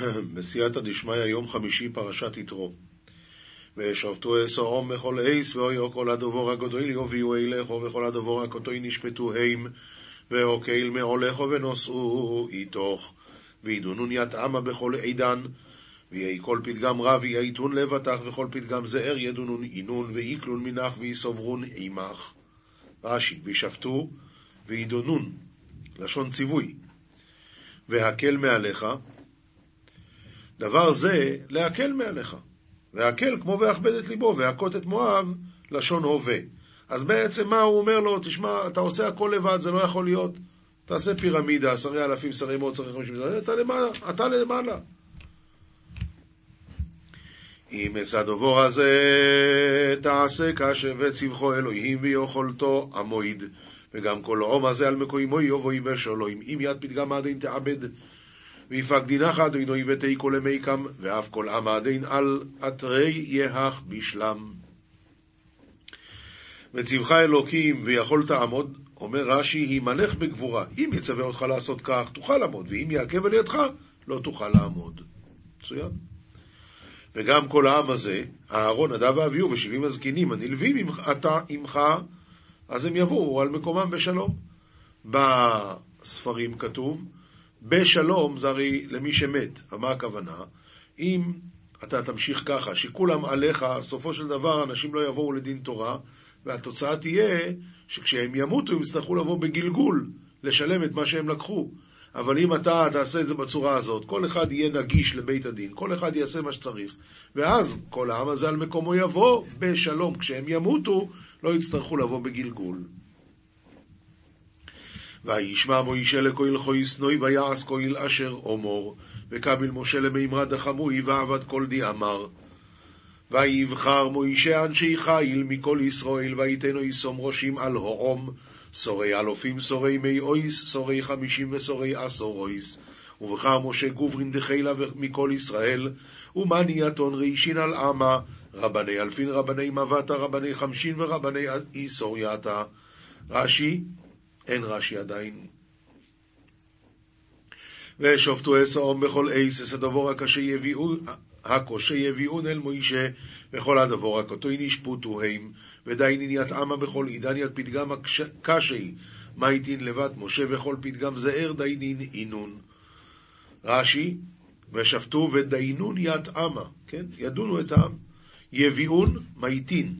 בסייעתא דשמיא, יום חמישי, פרשת יתרו. וישבתו אסורום בכל עיס, ואויו כל הדבור הגדול יוביאו אליכו, וכל הדבור הקטוי נשפטו הם, ואוקיל מעולכו ונוסעו איתוך, וידונון יתאמה בכל עידן, ויהי כל פתגם רב יעיתון לבטח, וכל פתגם זער ידונון אינון, ואיקלון מנח ויסוברון עמך. רש"י, וישפטו וידונון, לשון ציווי, והקל מעליך, דבר זה להקל מעליך. והקל כמו ואכבד את ליבו, והכות את מואב, לשון הווה. אז בעצם מה הוא אומר לו? תשמע, אתה עושה הכל לבד, זה לא יכול להיות. תעשה פירמידה, שרי אלפים, שרי מאות, שרי חמישים, אתה למעלה, אתה למעלה. אם אצא דובור הזה תעשה קשה וצבחו אלוהים ויכולתו המועיד וגם כל עום הזה על מקוימו יבואי בשלוים אם יד פתגם עדין תעבד ויפק דינך אדינוי ותיקו למיקם ואף כל עם עדין על אתרי יהך בשלם וצבך אלוקים ויכולת עמוד אומר רש"י, הימנך בגבורה. אם יצווה אותך לעשות כך, תוכל לעמוד, ואם יעכב על ידך, לא תוכל לעמוד. מצוין. וגם כל העם הזה, אהרון, נדב ואביהו ושבעים הזקנים הנלווים אתה עמך, אז הם יבואו על מקומם בשלום. בספרים כתוב, בשלום זה הרי למי שמת. מה הכוונה? אם אתה תמשיך ככה, שכולם עליך, סופו של דבר אנשים לא יבואו לדין תורה, והתוצאה תהיה שכשהם ימותו הם יצטרכו לבוא בגלגול, לשלם את מה שהם לקחו. אבל אם אתה תעשה את זה בצורה הזאת, כל אחד יהיה נגיש לבית הדין, כל אחד יעשה מה שצריך, ואז כל העם הזה על מקומו יבוא בשלום. כשהם ימותו, לא יצטרכו לבוא בגלגול. וישמע מוישה לכהל חויס נוי ויעש כהל אשר אומור, וקביל משה למימרא דחמוי ועבד כל די אמר. ויבחר מוישה אנשי חיל מכל ישראל, ויתנו יסום ראשים על הועום, סורי אלופים, סורי מי אויס, סורי חמישים וסורי עשור אויס. ובחר משה גוברין דחילה מכל ישראל, ומני יתון רישין על עמה, רבני אלפין, רבני מאותא, רבני חמשין ורבני עישורייתא. רש"י, אין רש"י עדיין. ושפטו את העם בכל עת את הדבר הקשה יביאו, הקשה יביאון אל משה, וכל הדבר הקטן ישפוטו הם, ודיינין ית עמא בכל עידן ית פתגם קשי, מייתן לות משה וכל פתגם זעיר דיינין אינון. רש"י, ושפטו ודיינון יתאמה, כן? ידונו את העם. יביאון מייטין.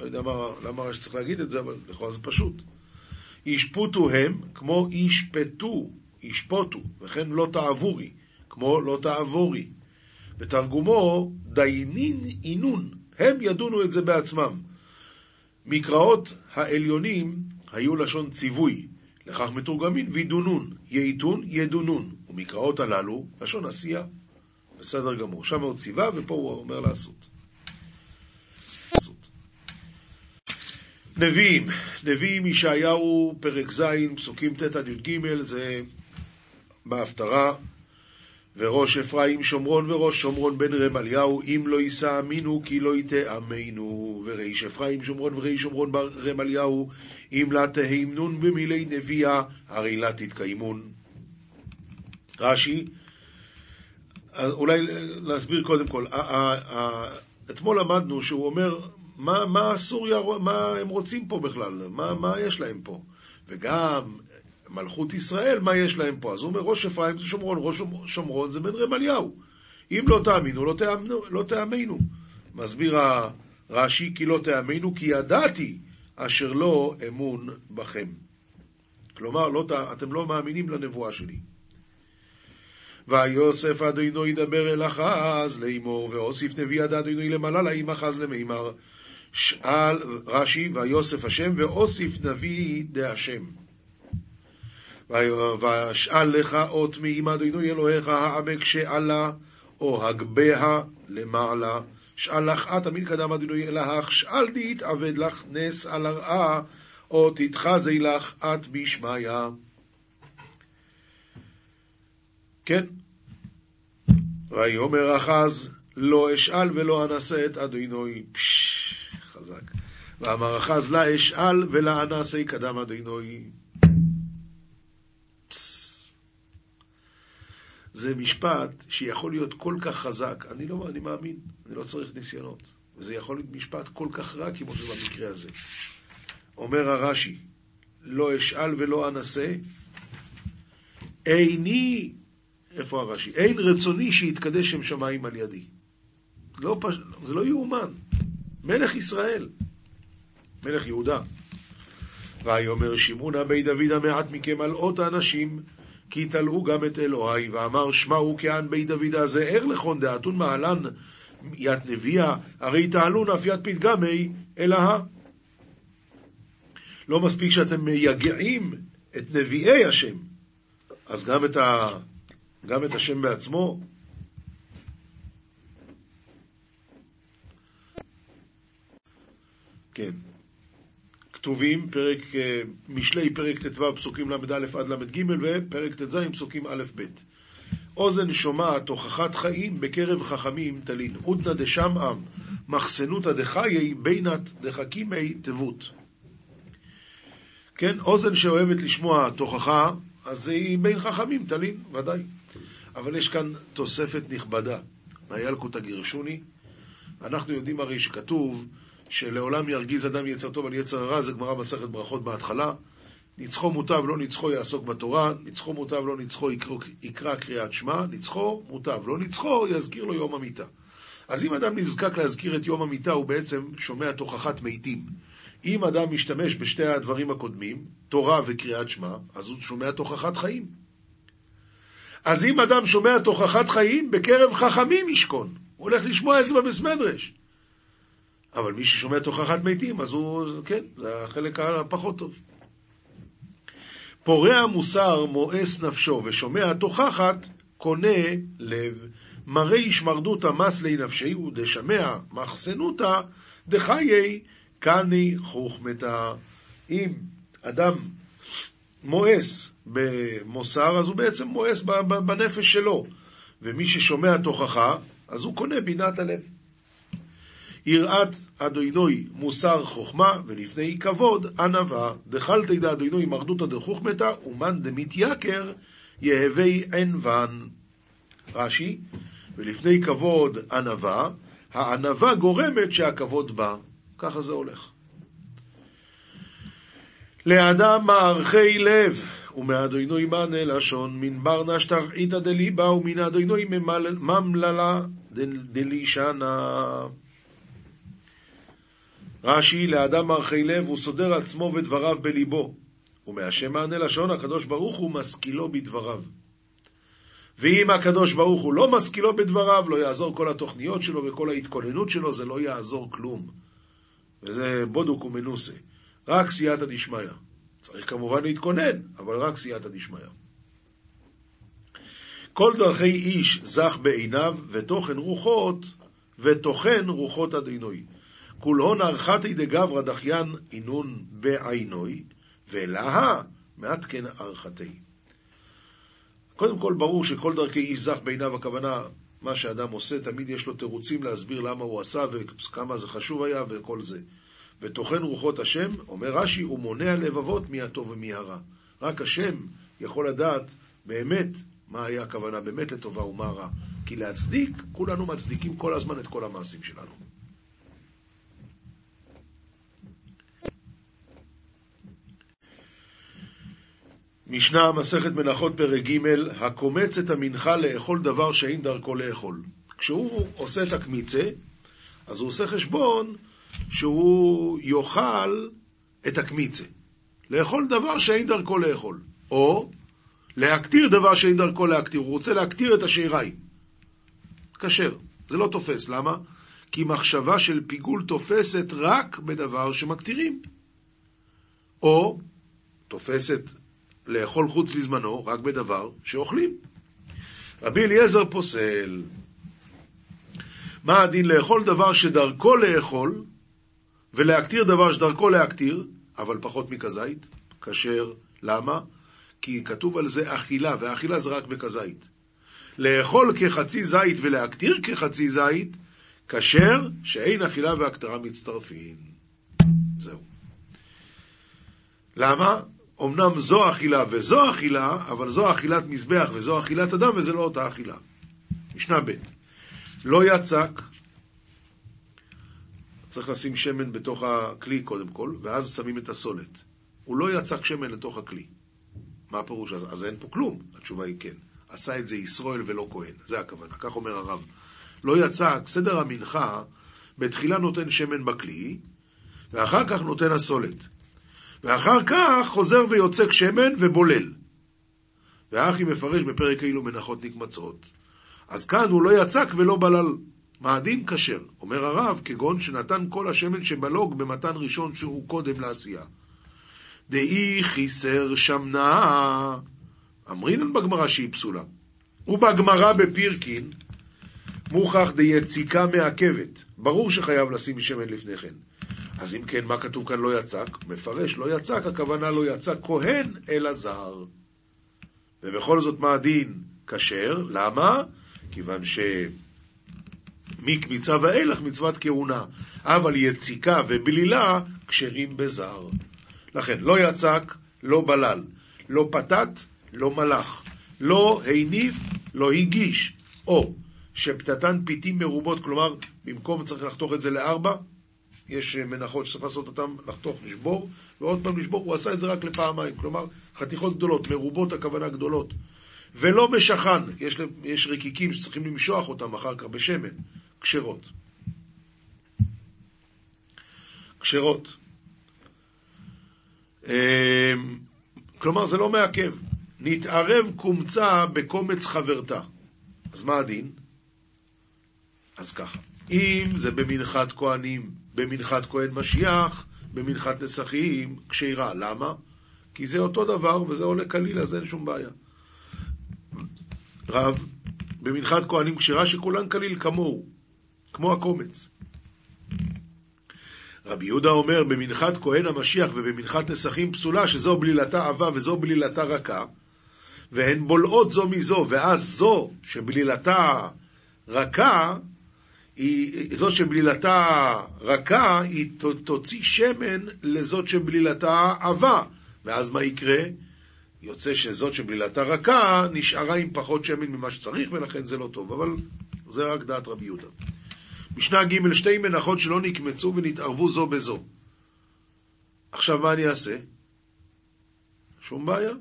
לא יודע מה, למה רש"י צריך להגיד את זה, אבל לכאורה זה פשוט. ישפוטו הם כמו ישפטו, ישפוטו, וכן לא תעבורי, כמו לא תעבורי. בתרגומו, דיינין אינון, הם ידונו את זה בעצמם. מקראות העליונים היו לשון ציווי, לכך מתורגמין וידונון, ייתון, ידונון, ומקראות הללו לשון עשייה. בסדר גמור. שם הוא ציווה ופה הוא אומר לעשות. נביאים, נביאים ישעיהו, פרק ז', פסוקים ט' עד י"ג, זה בהפטרה, וראש אפרים שומרון וראש שומרון בן רמליהו, אם לא יישא אמינו כי לא יתאמנו, וריש אפרים שומרון וריש שומרון רמליהו, אם לה תהימנון במילי נביאה, הרי לה תתקיימון. רש"י, אולי להסביר קודם כל, אתמול למדנו שהוא אומר, מה, מה סוריה, מה הם רוצים פה בכלל, מה, מה יש להם פה, וגם מלכות ישראל, מה יש להם פה? אז הוא אומר, ראש אפרים זה שומרון, ראש שומרון זה בן רמליהו. אם לא תאמינו, לא, תאמנו, לא תאמינו. מסביר רש"י, כי לא תאמינו, כי ידעתי אשר לא אמון בכם. כלומר, לא, אתם לא מאמינים לנבואה שלי. ויוסף אדינו ידבר אל אחז לאמור, ואוסיף נביא עד אדינו למעלה לאם אחז למימר. שאל רש"י, ויוסף השם, ואוסיף נביא דהשם. ואשאל לך אות מעם אדינו אלוהיך העמק שאלה, או הגביה למעלה. שאל לך את אמין קדם אדינו אלהך, שאל די יתאבד לך נס על הרעה, או תתחזי לך את בשמיא. כן. ויאמר אחז, לא אשאל ולא אנסה את אדינוי. פשש, חזק. ואמר אחז, לה אשאל ולה אנסה קדם אדינוי. זה משפט שיכול להיות כל כך חזק, אני לא, אני מאמין, אני לא צריך ניסיונות. וזה יכול להיות משפט כל כך רע כמו זה במקרה הזה. אומר הרש"י, לא אשאל ולא אנסה, איני, איפה הרש"י? אין רצוני שיתקדש שם שמיים על ידי. לא פש... זה לא יאומן. מלך ישראל, מלך יהודה. ויאמר שמעונה בי דוד המעט מכם על אות האנשים, כי תלאו גם את אלוהי, ואמר שמעו כען בי דוד הזה, ער לכון דעתון מעלן ית נביאה, הרי תעלון אף ית פתגמי אלאה. לא מספיק שאתם מייגעים את נביאי השם, אז גם את, ה... גם את השם בעצמו. כן. כתובים, פרק, אה, משלי פרק ט"ו פסוקים ל"א עד ל"ג ופרק ט"ז פסוקים א'-ב'. אוזן שומעת תוכחת חיים בקרב חכמים תלין. עודנא דשמעם מחסנותא דחיי בינת דחכימי תבות. כן, אוזן שאוהבת לשמוע תוכחה, אז היא בין חכמים תלין, ודאי. אבל יש כאן תוספת נכבדה. מהילקוטא גירשוני. אנחנו יודעים הרי שכתוב שלעולם ירגיז אדם יצר טוב על יצר הרע, זה גמרא מסכת ברכות בהתחלה. ניצחו מוטב, לא ניצחו יעסוק בתורה, ניצחו מוטב, לא ניצחו יקרא, יקרא קריאת שמע, ניצחו מוטב, לא ניצחו יזכיר לו יום המיתה. אז אם אדם נזקק להזכיר את יום המיתה, הוא בעצם שומע תוכחת מתים. אם אדם משתמש בשתי הדברים הקודמים, תורה וקריאת שמע, אז הוא שומע תוכחת חיים. אז אם אדם שומע תוכחת חיים, בקרב חכמים ישכון. הוא הולך לשמוע את זה. אבל מי ששומע תוכחת מתים, אז הוא, כן, זה החלק הפחות טוב. פורע מוסר מואס נפשו ושומע תוכחת, קונה לב. מראה ישמרדותא מסלי נפשי ודשמע מחסנותא דחיי קני חוכמתא. אם אדם מואס במוסר, אז הוא בעצם מואס בנפש שלו. ומי ששומע תוכחה, אז הוא קונה בינת הלב. יראת אדוינוי מוסר חוכמה, ולפני כבוד ענווה. דחלתי דאדוינוי מרדותא דחוכמתא, ומאן דמתייקר יהווי ענוון. רש"י, ולפני כבוד ענווה, הענווה גורמת שהכבוד בא. ככה זה הולך. לאדם מערכי לב, ומאדוינוי מנה לשון, מן בר נשתר איתא דליבה, ומן אדוינוי ממללה דלישנה. רש"י, לאדם מרחי לב, הוא סודר עצמו ודבריו בליבו, ומהשם מענה לשון, הקדוש ברוך הוא משכילו בדבריו. ואם הקדוש ברוך הוא לא משכילו בדבריו, לא יעזור כל התוכניות שלו וכל ההתכוננות שלו, זה לא יעזור כלום. וזה בודוק ומנוסה. רק סייעתא דשמיא. צריך כמובן להתכונן, אבל רק סייעתא דשמיא. כל דרכי איש זך בעיניו, ותוכן רוחות, ותוכן רוחות אדינוי. כולהון ארכתי דגברא דחיין אינון בעינוי, ולהה מעדכן ארכתי. קודם כל, ברור שכל דרכי איש זך בעיניו, הכוונה, מה שאדם עושה, תמיד יש לו תירוצים להסביר למה הוא עשה וכמה זה חשוב היה וכל זה. וטוחן רוחות השם, אומר רש"י, הוא מונע לבבות מהטוב ומהרע. רק השם יכול לדעת באמת מה היה הכוונה באמת לטובה ומה רע. כי להצדיק, כולנו מצדיקים כל הזמן את כל המעשים שלנו. משנה, מסכת מנחות פרק ג', הקומץ את המנחה לאכול דבר שאין דרכו לאכול. כשהוא עושה את הקמיצה, אז הוא עושה חשבון שהוא יאכל את הקמיצה. לאכול דבר שאין דרכו לאכול. או להקטיר דבר שאין דרכו להקטיר. הוא רוצה להקטיר את השיריים. כשר. זה לא תופס. למה? כי מחשבה של פיגול תופסת רק בדבר שמקטירים. או תופסת לאכול חוץ לזמנו רק בדבר שאוכלים. רבי אליעזר פוסל, מה הדין לאכול דבר שדרכו לאכול, ולהקטיר דבר שדרכו להקטיר, אבל פחות מכזית, כשר. למה? כי כתוב על זה אכילה, ואכילה זה רק בכזית. לאכול כחצי זית ולהקטיר כחצי זית, כשר שאין אכילה והקטרה מצטרפים. זהו. למה? אמנם זו אכילה וזו אכילה, אבל זו אכילת מזבח וזו אכילת אדם וזה לא אותה אכילה. משנה ב' לא יצק, צריך לשים שמן בתוך הכלי קודם כל, ואז שמים את הסולת. הוא לא יצק שמן לתוך הכלי. מה הפירוש? אז, אז אין פה כלום. התשובה היא כן. עשה את זה ישראל ולא כהן. זה הכוונה, כך אומר הרב. לא יצק, סדר המנחה, בתחילה נותן שמן בכלי, ואחר כך נותן הסולת. ואחר כך חוזר ויוצק שמן ובולל. והאחי מפרש בפרק כאילו מנחות נקמצות. אז כאן הוא לא יצק ולא בלל. מה הדין כשר? אומר הרב, כגון שנתן כל השמן שבלוג במתן ראשון שהוא קודם לעשייה. דאי חיסר שמנה, אמרינן בגמרא שהיא פסולה. ובגמרא בפירקין, מוכח דיציקה מעכבת. ברור שחייב לשים שמן לפני כן. אז אם כן, מה כתוב כאן לא יצק? מפרש, לא יצק, הכוונה לא יצק כהן, אלא זר. ובכל זאת, מה הדין? כשר, למה? כיוון ש... מקמיצה ואילך מצוות כהונה, אבל יציקה ובלילה כשרים בזר. לכן, לא יצק, לא בלל, לא פתת, לא מלאך, לא הניף, לא הגיש, או שפתתן פיתים מרובות, כלומר, במקום צריך לחתוך את זה לארבע, יש מנחות שצריך לעשות אותן, לחתוך, לשבור, ועוד פעם לשבור, הוא עשה את זה רק לפעמיים, כלומר, חתיכות גדולות, מרובות הכוונה גדולות. ולא בשחן, יש, יש רקיקים שצריכים למשוח אותם אחר כך בשמן, כשרות. כשרות. אמ, כלומר, זה לא מעכב. נתערב קומצה בקומץ חברתה. אז מה הדין? אז ככה, אם זה במנחת כהנים, במנחת כהן משיח, במנחת נסחים, כשירה. למה? כי זה אותו דבר וזה עולה קליל, אז אין שום בעיה. רב, במנחת כהנים כשרה שכולן קליל כמוהו, כמו הקומץ. רבי יהודה אומר, במנחת כהן המשיח ובמנחת נסחים פסולה, שזו בלילתה עבה וזו בלילתה רכה, והן בולעות זו מזו, ואז זו שבלילתה רכה, היא, זאת שבלילתה רכה, היא תוציא שמן לזאת שבלילתה עבה. ואז מה יקרה? יוצא שזאת שבלילתה רכה, נשארה עם פחות שמן ממה שצריך, ולכן זה לא טוב. אבל זה רק דעת רבי יהודה. משנה ג' שתי מנחות שלא נקמצו ונתערבו זו בזו. עכשיו מה אני אעשה? שום בעיה.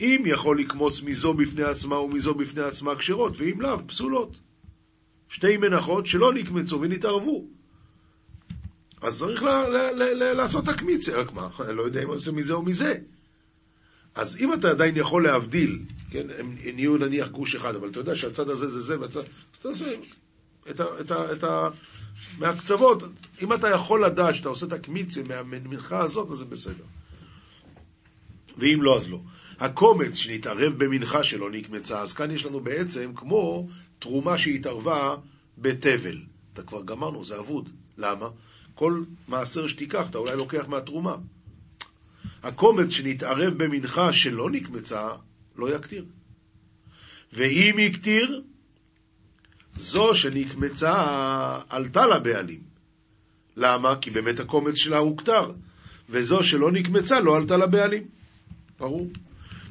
אם יכול לקמוץ מזו בפני עצמה ומזו בפני עצמה כשרות, ואם לאו, פסולות. שתי מנחות שלא נקמצו ונתערבו. אז צריך ל- ל- ל- ל- לעשות הקמיצה, רק מה, אני לא יודע אם עושה מזה או מזה. אז אם אתה עדיין יכול להבדיל, כן, הם נהיו נניח גוש אחד, אבל אתה יודע שהצד הזה זה זה והצד... אז תעשה את ה... את ה, את ה מהקצוות, אם אתה יכול לדעת שאתה עושה את הקמיצה מהמנחה הזאת, אז זה בסדר. ואם לא, אז לא. הקומץ שנתערב במנחה שלא נקמצה, אז כאן יש לנו בעצם כמו תרומה שהתערבה בתבל. אתה כבר גמרנו, זה אבוד. למה? כל מעשר שתיקח, אתה אולי לוקח מהתרומה. הקומץ שנתערב במנחה שלא נקמצה, לא יקטיר. ואם יקטיר, זו שנקמצה עלתה לבעלים. למה? כי באמת הקומץ שלה הוכתר, וזו שלא נקמצה לא עלתה לבעלים. ברור.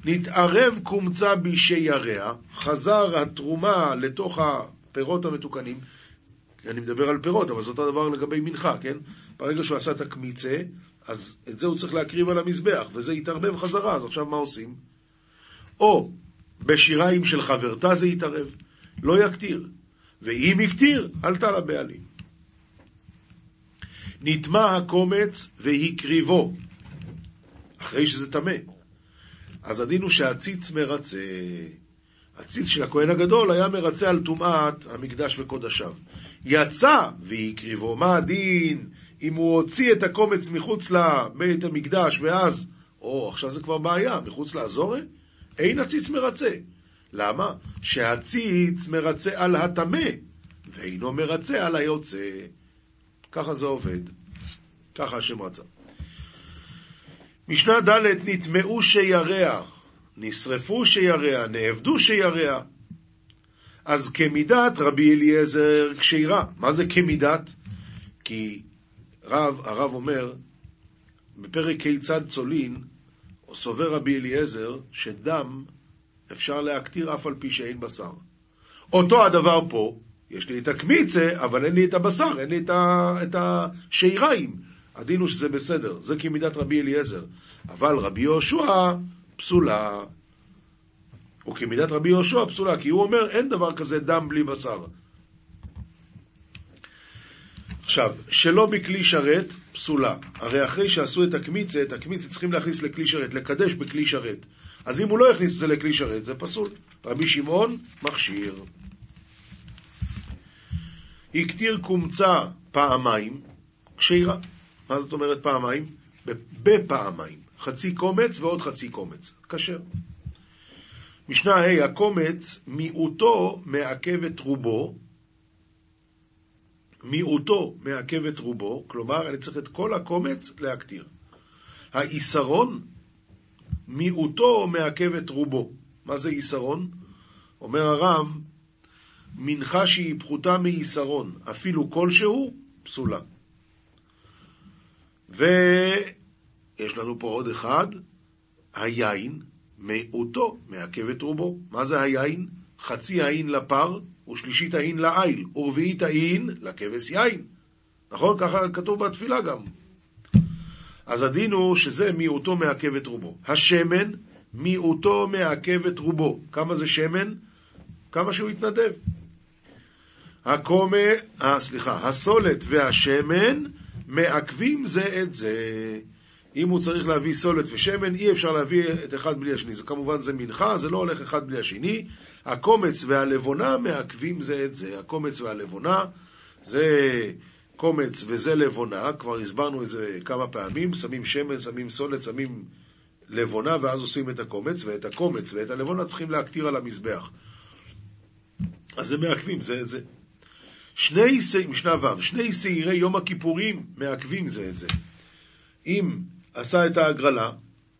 נתערב קומצה בישי ירע, חזר התרומה לתוך הפירות המתוקנים, אני מדבר על פירות, אבל זה אותו דבר לגבי מנחה, כן? ברגע שהוא עשה את הקמיצה, אז את זה הוא צריך להקריב על המזבח, וזה יתערבב חזרה, אז עכשיו מה עושים? או בשיריים של חברתה זה יתערב, לא יקטיר, ואם יקטיר, עלתה לבעלים. נטמע הקומץ והקריבו, אחרי שזה טמא. אז הדין הוא שהציץ מרצה. הציץ של הכהן הגדול היה מרצה על טומאת המקדש וקודשיו. יצא והקריבו. מה הדין אם הוא הוציא את הקומץ מחוץ לבית המקדש ואז, או, עכשיו זה כבר בעיה, מחוץ לאזורי? אין הציץ מרצה. למה? שהציץ מרצה על הטמא, ואינו מרצה על היוצא. ככה זה עובד. ככה השם רצה. משנה ד' נטמעו שירע, נשרפו שירע, נאבדו שירע. אז כמידת רבי אליעזר כשירה. מה זה כמידת? כי רב, הרב אומר, בפרק כיצד צולין, סובר רבי אליעזר שדם אפשר להקטיר אף על פי שאין בשר. אותו הדבר פה, יש לי את הקמיצה, אבל אין לי את הבשר, אין לי את, ה... את. הדין הוא שזה בסדר, זה כמידת רבי אליעזר. אבל רבי יהושע פסולה. וכמידת רבי יהושע פסולה, כי הוא אומר אין דבר כזה דם בלי בשר. עכשיו, שלא בכלי שרת, פסולה. הרי אחרי שעשו את הקמיצה, את הקמיצה צריכים להכניס לכלי שרת, לקדש בכלי שרת. אז אם הוא לא יכניס את זה לכלי שרת, זה פסול. רבי שמעון, מכשיר. הקטיר קומצה פעמיים, כשירה. מה זאת אומרת פעמיים? בפעמיים. חצי קומץ ועוד חצי קומץ. כשר. משנה ה' הקומץ, מיעוטו מעכב את רובו, מיעוטו מעכב את רובו, כלומר, אני צריך את כל הקומץ להקטיר. האיסרון, מיעוטו מעכב את רובו. מה זה איסרון? אומר הרב, מנחה שהיא פחותה מאיסרון, אפילו כלשהו, פסולה. ויש לנו פה עוד אחד, היין, מיעוטו מעכב את רובו. מה זה היין? חצי האין לפר, ושלישית האין לעיל, ורביעית האין לכבש יין. נכון? ככה כתוב בתפילה גם. אז הדין הוא שזה מיעוטו מעכב את רובו. השמן, מיעוטו מעכב את רובו. כמה זה שמן? כמה שהוא יתנדב. הקומה, אה, סליחה, הסולת והשמן מעכבים זה את זה. אם הוא צריך להביא סולת ושמן, אי אפשר להביא את אחד בלי השני. זה כמובן זה מנחה, זה לא הולך אחד בלי השני. הקומץ והלבונה מעכבים זה את זה. הקומץ והלבונה זה קומץ וזה לבונה, כבר הסברנו את זה כמה פעמים, שמים שמן, שמים סולת, שמים לבונה, ואז עושים את הקומץ, ואת הקומץ ואת הלבונה צריכים להקטיר על המזבח. אז זה מעכבים זה את זה. שני, משנה ו', שני שעירי יום הכיפורים מעכבים זה את זה. אם עשה את ההגרלה,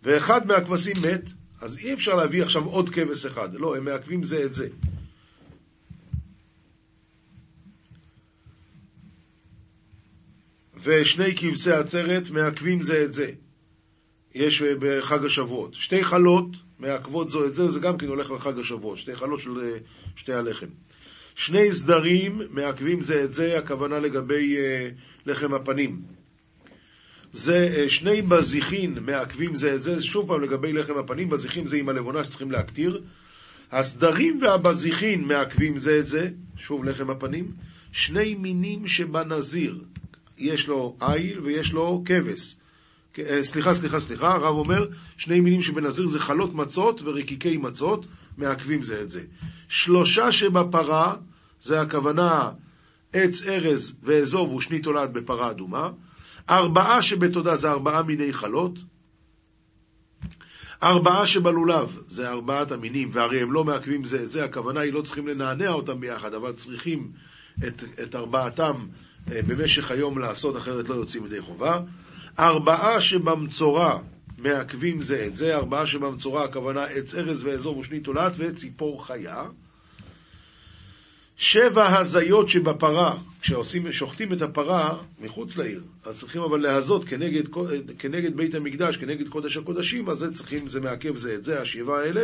ואחד מהכבשים מת, אז אי אפשר להביא עכשיו עוד כבש אחד. לא, הם מעכבים זה את זה. ושני כבשי עצרת מעכבים זה את זה. יש בחג השבועות. שתי חלות מעכבות זו את זה, זה גם כן הולך לחג השבועות. שתי חלות של אה, שתי הלחם. שני סדרים מעכבים זה את זה, הכוונה לגבי uh, לחם הפנים. זה uh, שני בזיחין מעכבים זה את זה, שוב פעם לגבי לחם הפנים, בזיחין זה עם הלבונה שצריכים להקטיר. הסדרים והבזיחין מעכבים זה את זה, שוב לחם הפנים. שני מינים שבנזיר, יש לו איל ויש לו כבש. אה, סליחה, סליחה, סליחה, הרב אומר, שני מינים שבנזיר זה חלות מצות ורקיקי מצות, מעכבים זה את זה. שלושה שבפרה, זה הכוונה עץ ארז ואזוב ושני תולעת בפרה אדומה. ארבעה שבתודה זה ארבעה מיני חלות. ארבעה שבלולב זה ארבעת המינים, והרי הם לא מעכבים זה את זה, הכוונה היא לא צריכים לנענע אותם ביחד, אבל צריכים את, את ארבעתם אה, במשך היום לעשות, אחרת לא יוצאים ידי חובה. ארבעה שבמצורע מעכבים זה את זה, ארבעה שבמצורע הכוונה עץ ארז ואזור ושני תולעת וציפור חיה. שבע הזיות שבפרה, כששוחטים את הפרה מחוץ לעיר, אז צריכים אבל להזות כנגד, כנגד בית המקדש, כנגד קודש הקודשים, אז זה צריכים, זה מעכב זה את זה, השבעה האלה,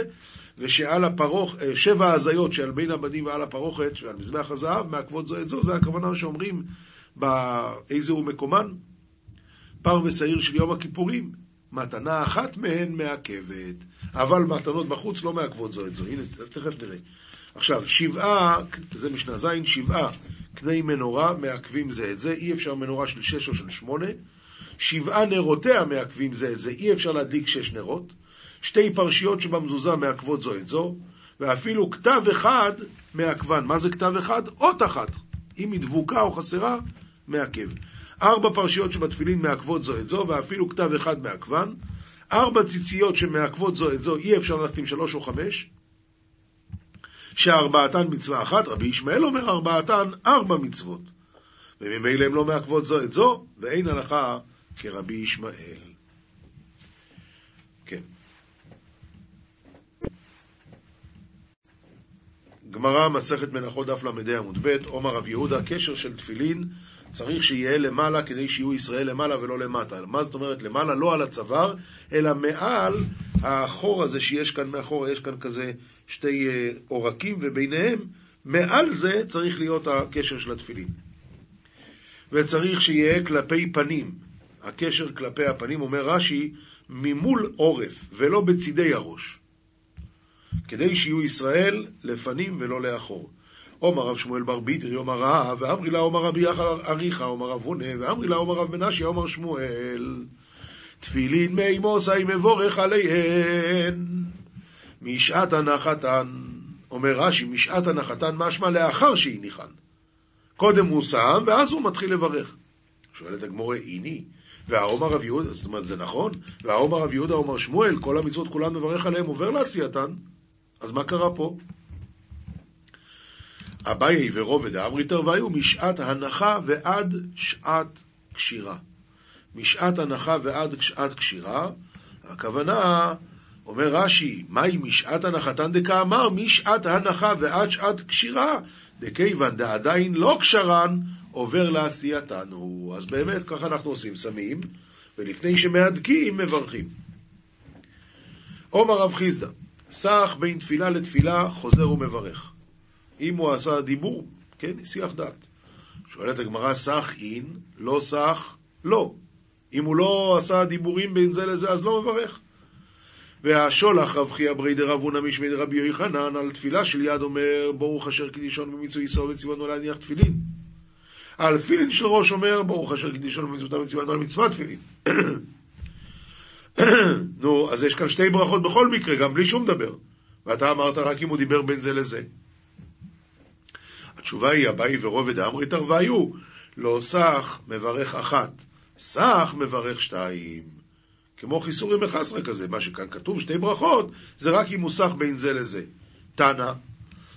ושעל הפרוך, אה, שבע הזיות שעל בין הבדים ועל הפרוכת, שעל מזבח הזהב, מעכבות זו את זו, זה הכוונה שאומרים באיזה הוא מקומן, פר ושעיר של יום הכיפורים, מתנה אחת מהן מעכבת, אבל מתנות בחוץ לא מעכבות זו את זו. הנה, תכף נראה. עכשיו, שבעה, זה משנה ז', שבעה קני מנורה מעכבים זה את זה, אי אפשר מנורה של שש או של שמונה. שבעה נרותיה מעכבים זה את זה, אי אפשר להדליק שש נרות. שתי פרשיות שבמזוזה מעכבות זו את זו, ואפילו כתב אחד מעכבן. מה זה כתב אחד? אות אחת. אם היא דבוקה או חסרה, מעכב. ארבע פרשיות שבתפילין מעכבות זו את זו, ואפילו כתב אחד מעכבן. ארבע ציציות שמעכבות זו את זו, אי אפשר ללכת עם שלוש או חמש. שארבעתן מצווה אחת, רבי ישמעאל אומר ארבעתן ארבע מצוות. וממילא הן לא מעכבות זו את זו, ואין הלכה כרבי ישמעאל. כן. גמרא, מסכת מנחות דף ל"ה עמוד ב', עומר רב יהודה, קשר של תפילין צריך שיהיה למעלה כדי שיהיו ישראל למעלה ולא למטה. מה זאת אומרת למעלה? לא על הצוואר, אלא מעל החור הזה שיש כאן מאחור, יש כאן כזה שתי אה, עורקים, וביניהם, מעל זה צריך להיות הקשר של התפילין. וצריך שיהיה כלפי פנים. הקשר כלפי הפנים, אומר רש"י, ממול עורף, ולא בצידי הראש. כדי שיהיו ישראל לפנים ולא לאחור. עומר רב שמואל בר ביטרי, עומר רב, ואמרי לה עומר רבי יחד אריכה, עומר רב הונה, ואמרי לה עומר רב מנשי, עומר שמואל. תפילין מי מוסי מבורך עליהן, משעת הנחתן. אומר רש"י, משעת הנחתן משמע לאחר שהניחן. קודם הוא שם, ואז הוא מתחיל לברך. שואלת הגמורה, איני, והעומר רב יהודה, זאת אומרת, זה נכון? והעומר רב יהודה, עומר שמואל, כל המצוות כולן מברך עליהם, עובר לעשייתן. אז מה קרה פה? אביי ורובד האמריתר והיו משעת הנחה ועד שעת קשירה. משעת הנחה ועד שעת קשירה, הכוונה, אומר רש"י, מהי משעת הנחתן דקאמר? משעת הנחה ועד שעת קשירה, דכיוון דעדיין לא קשרן, עובר לעשייתן. אז באמת, ככה אנחנו עושים, שמים, ולפני שמהדקים, מברכים. עומר רב חיסדא, סך בין תפילה לתפילה, חוזר ומברך. אם הוא עשה דיבור, כן, שיח דעת. שואלת הגמרא, סך אין, לא סך, לא. אם הוא לא עשה דיבורים בין זה לזה, אז לא מברך. והשולח רב חייא ברי דרב הונא משמי דרבי יוחנן על תפילה של יד אומר ברוך אשר קדישון במצוא יסוד וציוונו להניח תפילין. על תפילין של ראש אומר ברוך אשר קדישון במצוותיו וציוונו על מצוות תפילין. נו, אז יש כאן שתי ברכות בכל מקרה, גם בלי שום דבר. ואתה אמרת רק אם הוא דיבר בין זה לזה. התשובה היא, אביי ורובד האמרי תרוויו, לא סך מברך אחת, סך מברך שתיים. כמו חיסורים בחסרה כזה, מה שכאן כתוב, שתי ברכות, זה רק אם הוא סך בין זה לזה. תנא,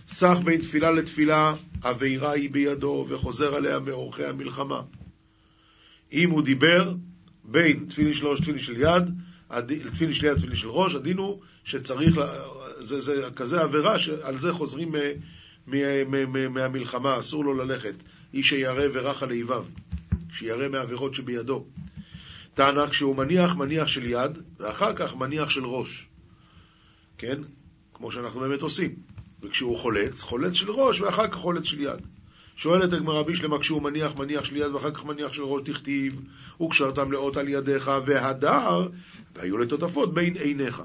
סך בין תפילה לתפילה, אבירה היא בידו, וחוזר עליה מאורחי המלחמה. אם הוא דיבר בין תפילין של ראש לתפילין של יד, תפילין של יד לתפילין של ראש, הדין הוא שצריך, זה, זה כזה עבירה שעל זה חוזרים מהמלחמה, אסור לו ללכת. איש שירא ורך על איביו, שירא מהעבירות שבידו. טענה כשהוא מניח, מניח של יד, ואחר כך מניח של ראש. כן? כמו שאנחנו באמת עושים. וכשהוא חולץ, חולץ של ראש, ואחר כך חולץ של יד. שואלת הגמרא בישלמה, כשהוא מניח, מניח של יד, ואחר כך מניח של ראש, תכתיב, וקשרתם לאות על ידיך, והדר, והיו לטוטפות בין עיניך.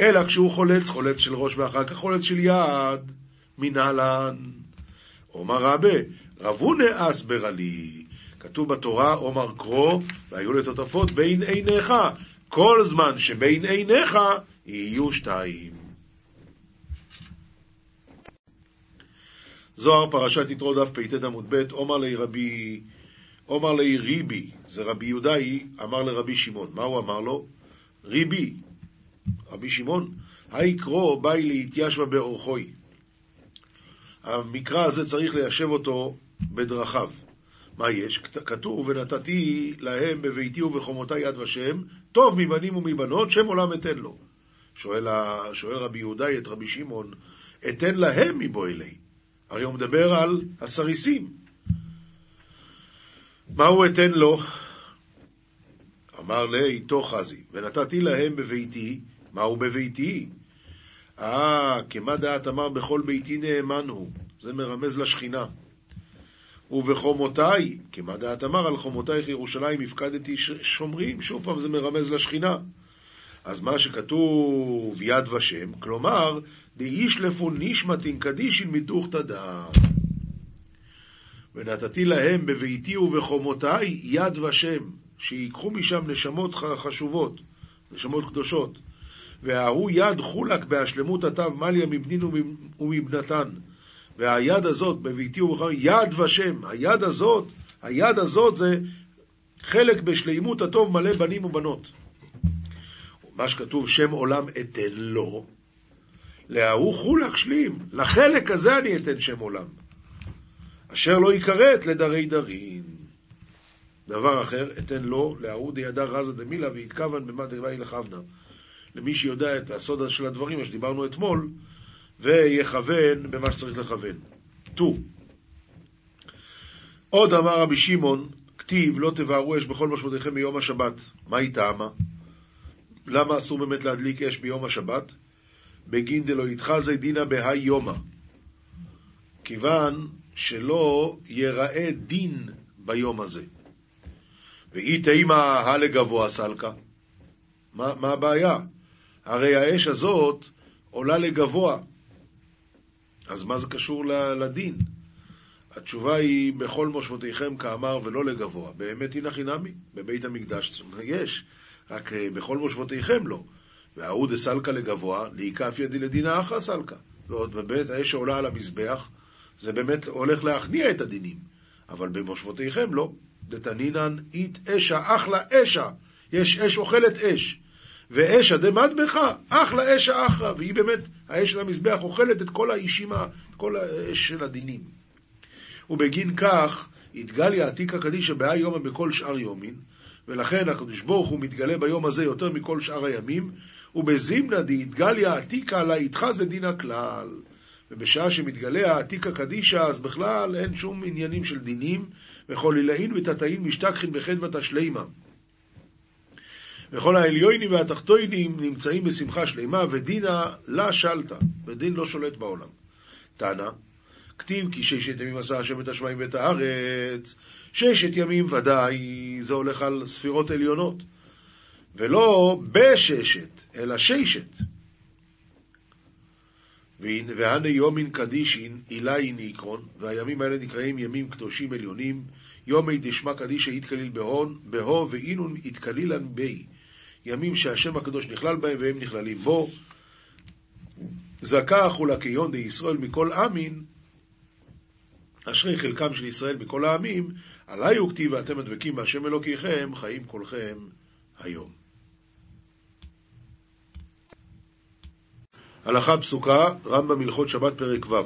אלא כשהוא חולץ, חולץ של ראש, ואחר כך חולץ של יד. מנהלן. עומר רבה, רבונה אסבר עלי. כתוב בתורה, עומר קרו, והיו לטוטפות בין עיניך. כל זמן שבין עיניך יהיו שתיים. זוהר פרשת יתרו דף פט עמוד ב, עומר לי רבי, עומר לי ריבי, זה רבי יהודאי, אמר לרבי שמעון. מה הוא אמר לו? ריבי, רבי שמעון, היי קרו באי להתיישבה באורחוי. המקרא הזה צריך ליישב אותו בדרכיו. מה יש? כתוב, ונתתי להם בביתי ובחומותי יד ושם, טוב מבנים ומבנות, שם עולם אתן לו. שואל, שואל רבי יהודאי את רבי שמעון, אתן להם מבוא אלי. הרי הוא מדבר על הסריסים. מה הוא אתן לו? אמר לי, איתו חזי, ונתתי להם בביתי, מהו בביתי? אה, כמה דעת אמר בכל ביתי נאמן הוא, זה מרמז לשכינה. ובחומותיי, כמה דעת אמר על חומותייך ירושלים הפקדתי שומרים, שוב פעם זה מרמז לשכינה. אז מה שכתוב יד ושם, כלומר, דאיש לפו נשמתין קדישין מתוך תדע. ונתתי להם בביתי ובחומותיי יד ושם, שיקחו משם נשמות חשובות, נשמות קדושות. וההוא יד חולק בהשלמות התו מליה מבנין ומבנתן. והיד הזאת בביתי ובחר יד ושם, היד הזאת, היד הזאת זה חלק בשלימות הטוב מלא בנים ובנות. מה שכתוב שם עולם אתן לו, לההוא חולק שלים, לחלק הזה אני אתן שם עולם. אשר לא יכרת לדרי דרין. דבר אחר, אתן לו, לההוא דידה רזה דמילה ויתכוון במה דבעי לכוונה. למי שיודע את הסוד של הדברים, מה שדיברנו אתמול, ויכוון במה שצריך לכוון. טו. עוד אמר רבי שמעון, כתיב לא תבערו אש בכל משמעותיכם ביום השבת. מה היא טעמה? למה אסור באמת להדליק אש ביום השבת? בגין דלא יתחזה דינא בהאי יומא. כיוון שלא ייראה דין ביום הזה. ואי תימא הלגבוה סלקא. מה, מה הבעיה? הרי האש הזאת עולה לגבוה. אז מה זה קשור לדין? התשובה היא, בכל מושבותיכם כאמר ולא לגבוה. באמת הנה חינמי, בבית המקדש יש, רק אה, בכל מושבותיכם לא. וההוא דסלקה לגבוה, להיקף ידי לדינה אחא סלקה. ועוד באמת, האש שעולה על המזבח, זה באמת הולך להכניע את הדינים. אבל במושבותיכם לא. דתנינן אית אשה, אחלה אשה. יש אש אוכלת אש. ואשה דמטבך, אחלה אשה אחרא. והיא באמת, האש של המזבח אוכלת את כל האישים, את כל האש של הדינים. ובגין כך, התגליה עתיקא קדישא בהא יומא בכל שאר יומין, ולכן הקדוש ברוך הוא מתגלה ביום הזה יותר מכל שאר הימים, ובזימנא דהתגליה עתיקא לה איתך זה דין הכלל. ובשעה שמתגלה העתיקא קדישא, אז בכלל אין שום עניינים של דינים, וכל עילאין ותתאין משתכחין בחדוות השלימה. וכל העליונים והתחתונים נמצאים בשמחה שלימה, ודינה לה שלטה, ודין לא שולט בעולם. תנא, כתיב כי ששת ימים עשה השם את השמיים ואת הארץ, ששת ימים ודאי, זה הולך על ספירות עליונות. ולא בששת, אלא ששת. והנה יומין קדישין אילאין עיקרון, והימים האלה נקראים ימים קדושים עליונים, יומי דשמא קדישא יתקליל בהון, בהו ואינון יתקלילן בי. ימים שהשם הקדוש נכלל בהם והם נכללים בו. זכה ולקיון דישראל מכל עמין, אשרי חלקם של ישראל מכל העמים, עלי הוא כתיב ואתם הדבקים בהשם אלוקיכם, חיים כולכם היום. הלכה פסוקה, רמב"ם הלכות שבת פרק ו'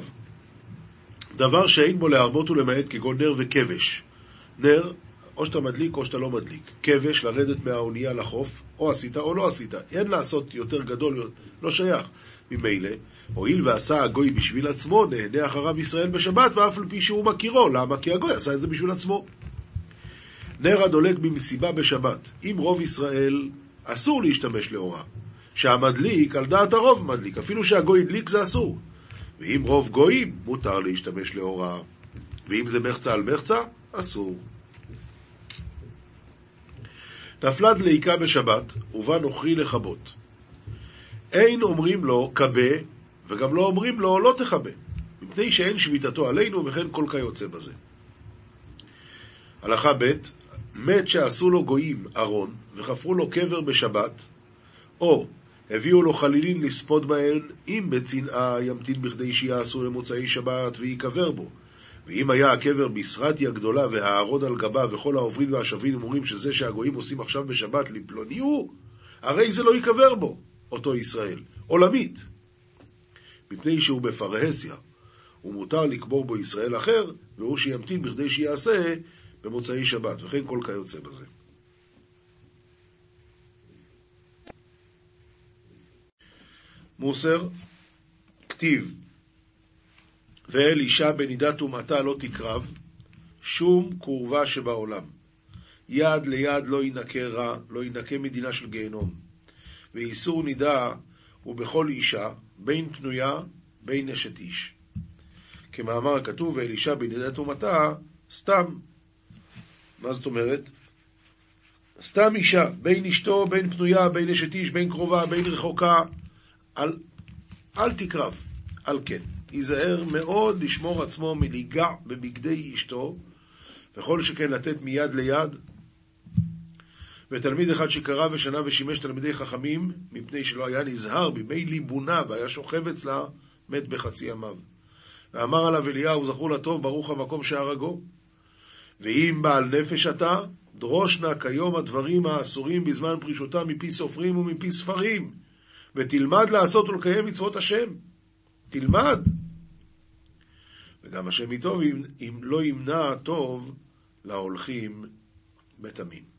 דבר שאין בו להרבות ולמעט כגון נר וכבש. נר, או שאתה מדליק או שאתה לא מדליק. כבש, לרדת מהאונייה לחוף, או עשית או לא עשית. אין לעשות יותר גדול, לא שייך. ממילא, הואיל ועשה הגוי בשביל עצמו, נהנה אחריו ישראל בשבת, ואף על פי שהוא מכירו. למה? כי הגוי עשה את זה בשביל עצמו. נר הדולק במסיבה בשבת. אם רוב ישראל, אסור להשתמש לאורה. שהמדליק, על דעת הרוב מדליק, אפילו שהגוי הדליק זה אסור. ואם רוב גויים, מותר להשתמש לאורה. ואם זה מחצה על מחצה, אסור. נפלה דליקה בשבת, ובא נוכרי לכבות. אין אומרים לו כבה, וגם לא אומרים לו לא תכבה, מפני שאין שביתתו עלינו, וכן כל כיוצא בזה. הלכה ב' מת שעשו לו גויים ארון, וחפרו לו קבר בשבת, או הביאו לו חלילין לספוד בהן, אם בצנעה ימתין בכדי שיעשו למוצאי שבת ויקבר בו. ואם היה הקבר בסרטיה גדולה והארון על גבה וכל העוברים והשבים אומרים שזה שהגויים עושים עכשיו בשבת לפלוני הוא, הרי זה לא ייקבר בו, אותו ישראל, עולמית. מפני שהוא בפרהסיה, ומותר לקבור בו ישראל אחר, והוא שימתין בכדי שיעשה במוצאי שבת, וכן כל כיוצא בזה. מוסר, כתיב, ואל אישה בנידת טומאתה לא תקרב, שום קורבה שבעולם. יד ליד לא ינקה רע, לא ינקה מדינה של גיהנום. ואיסור נידה הוא בכל אישה, בין פנויה, בין אשת איש. כמאמר הכתוב, ואל אישה בנידת טומאתה, סתם. מה זאת אומרת? סתם אישה, בין אשתו, בין פנויה, בין אשת איש, בין קרובה, בין רחוקה, אל, אל תקרב, על כן. ייזהר מאוד לשמור עצמו מליגע בבגדי אשתו, וכל שכן לתת מיד ליד. ותלמיד אחד שקרא ושנה ושימש תלמידי חכמים, מפני שלא היה נזהר בימי ליבונה והיה שוכב אצלה, מת בחצי ימיו. ואמר עליו אליהו, זכור לטוב, ברוך המקום שהרגו. ואם בעל נפש אתה, דרוש נא כיום הדברים האסורים בזמן פרישותם מפי סופרים ומפי ספרים, ותלמד לעשות ולקיים מצוות השם. תלמד. וגם השם איתו אם, לא ימנע טוב להולכים בתמים.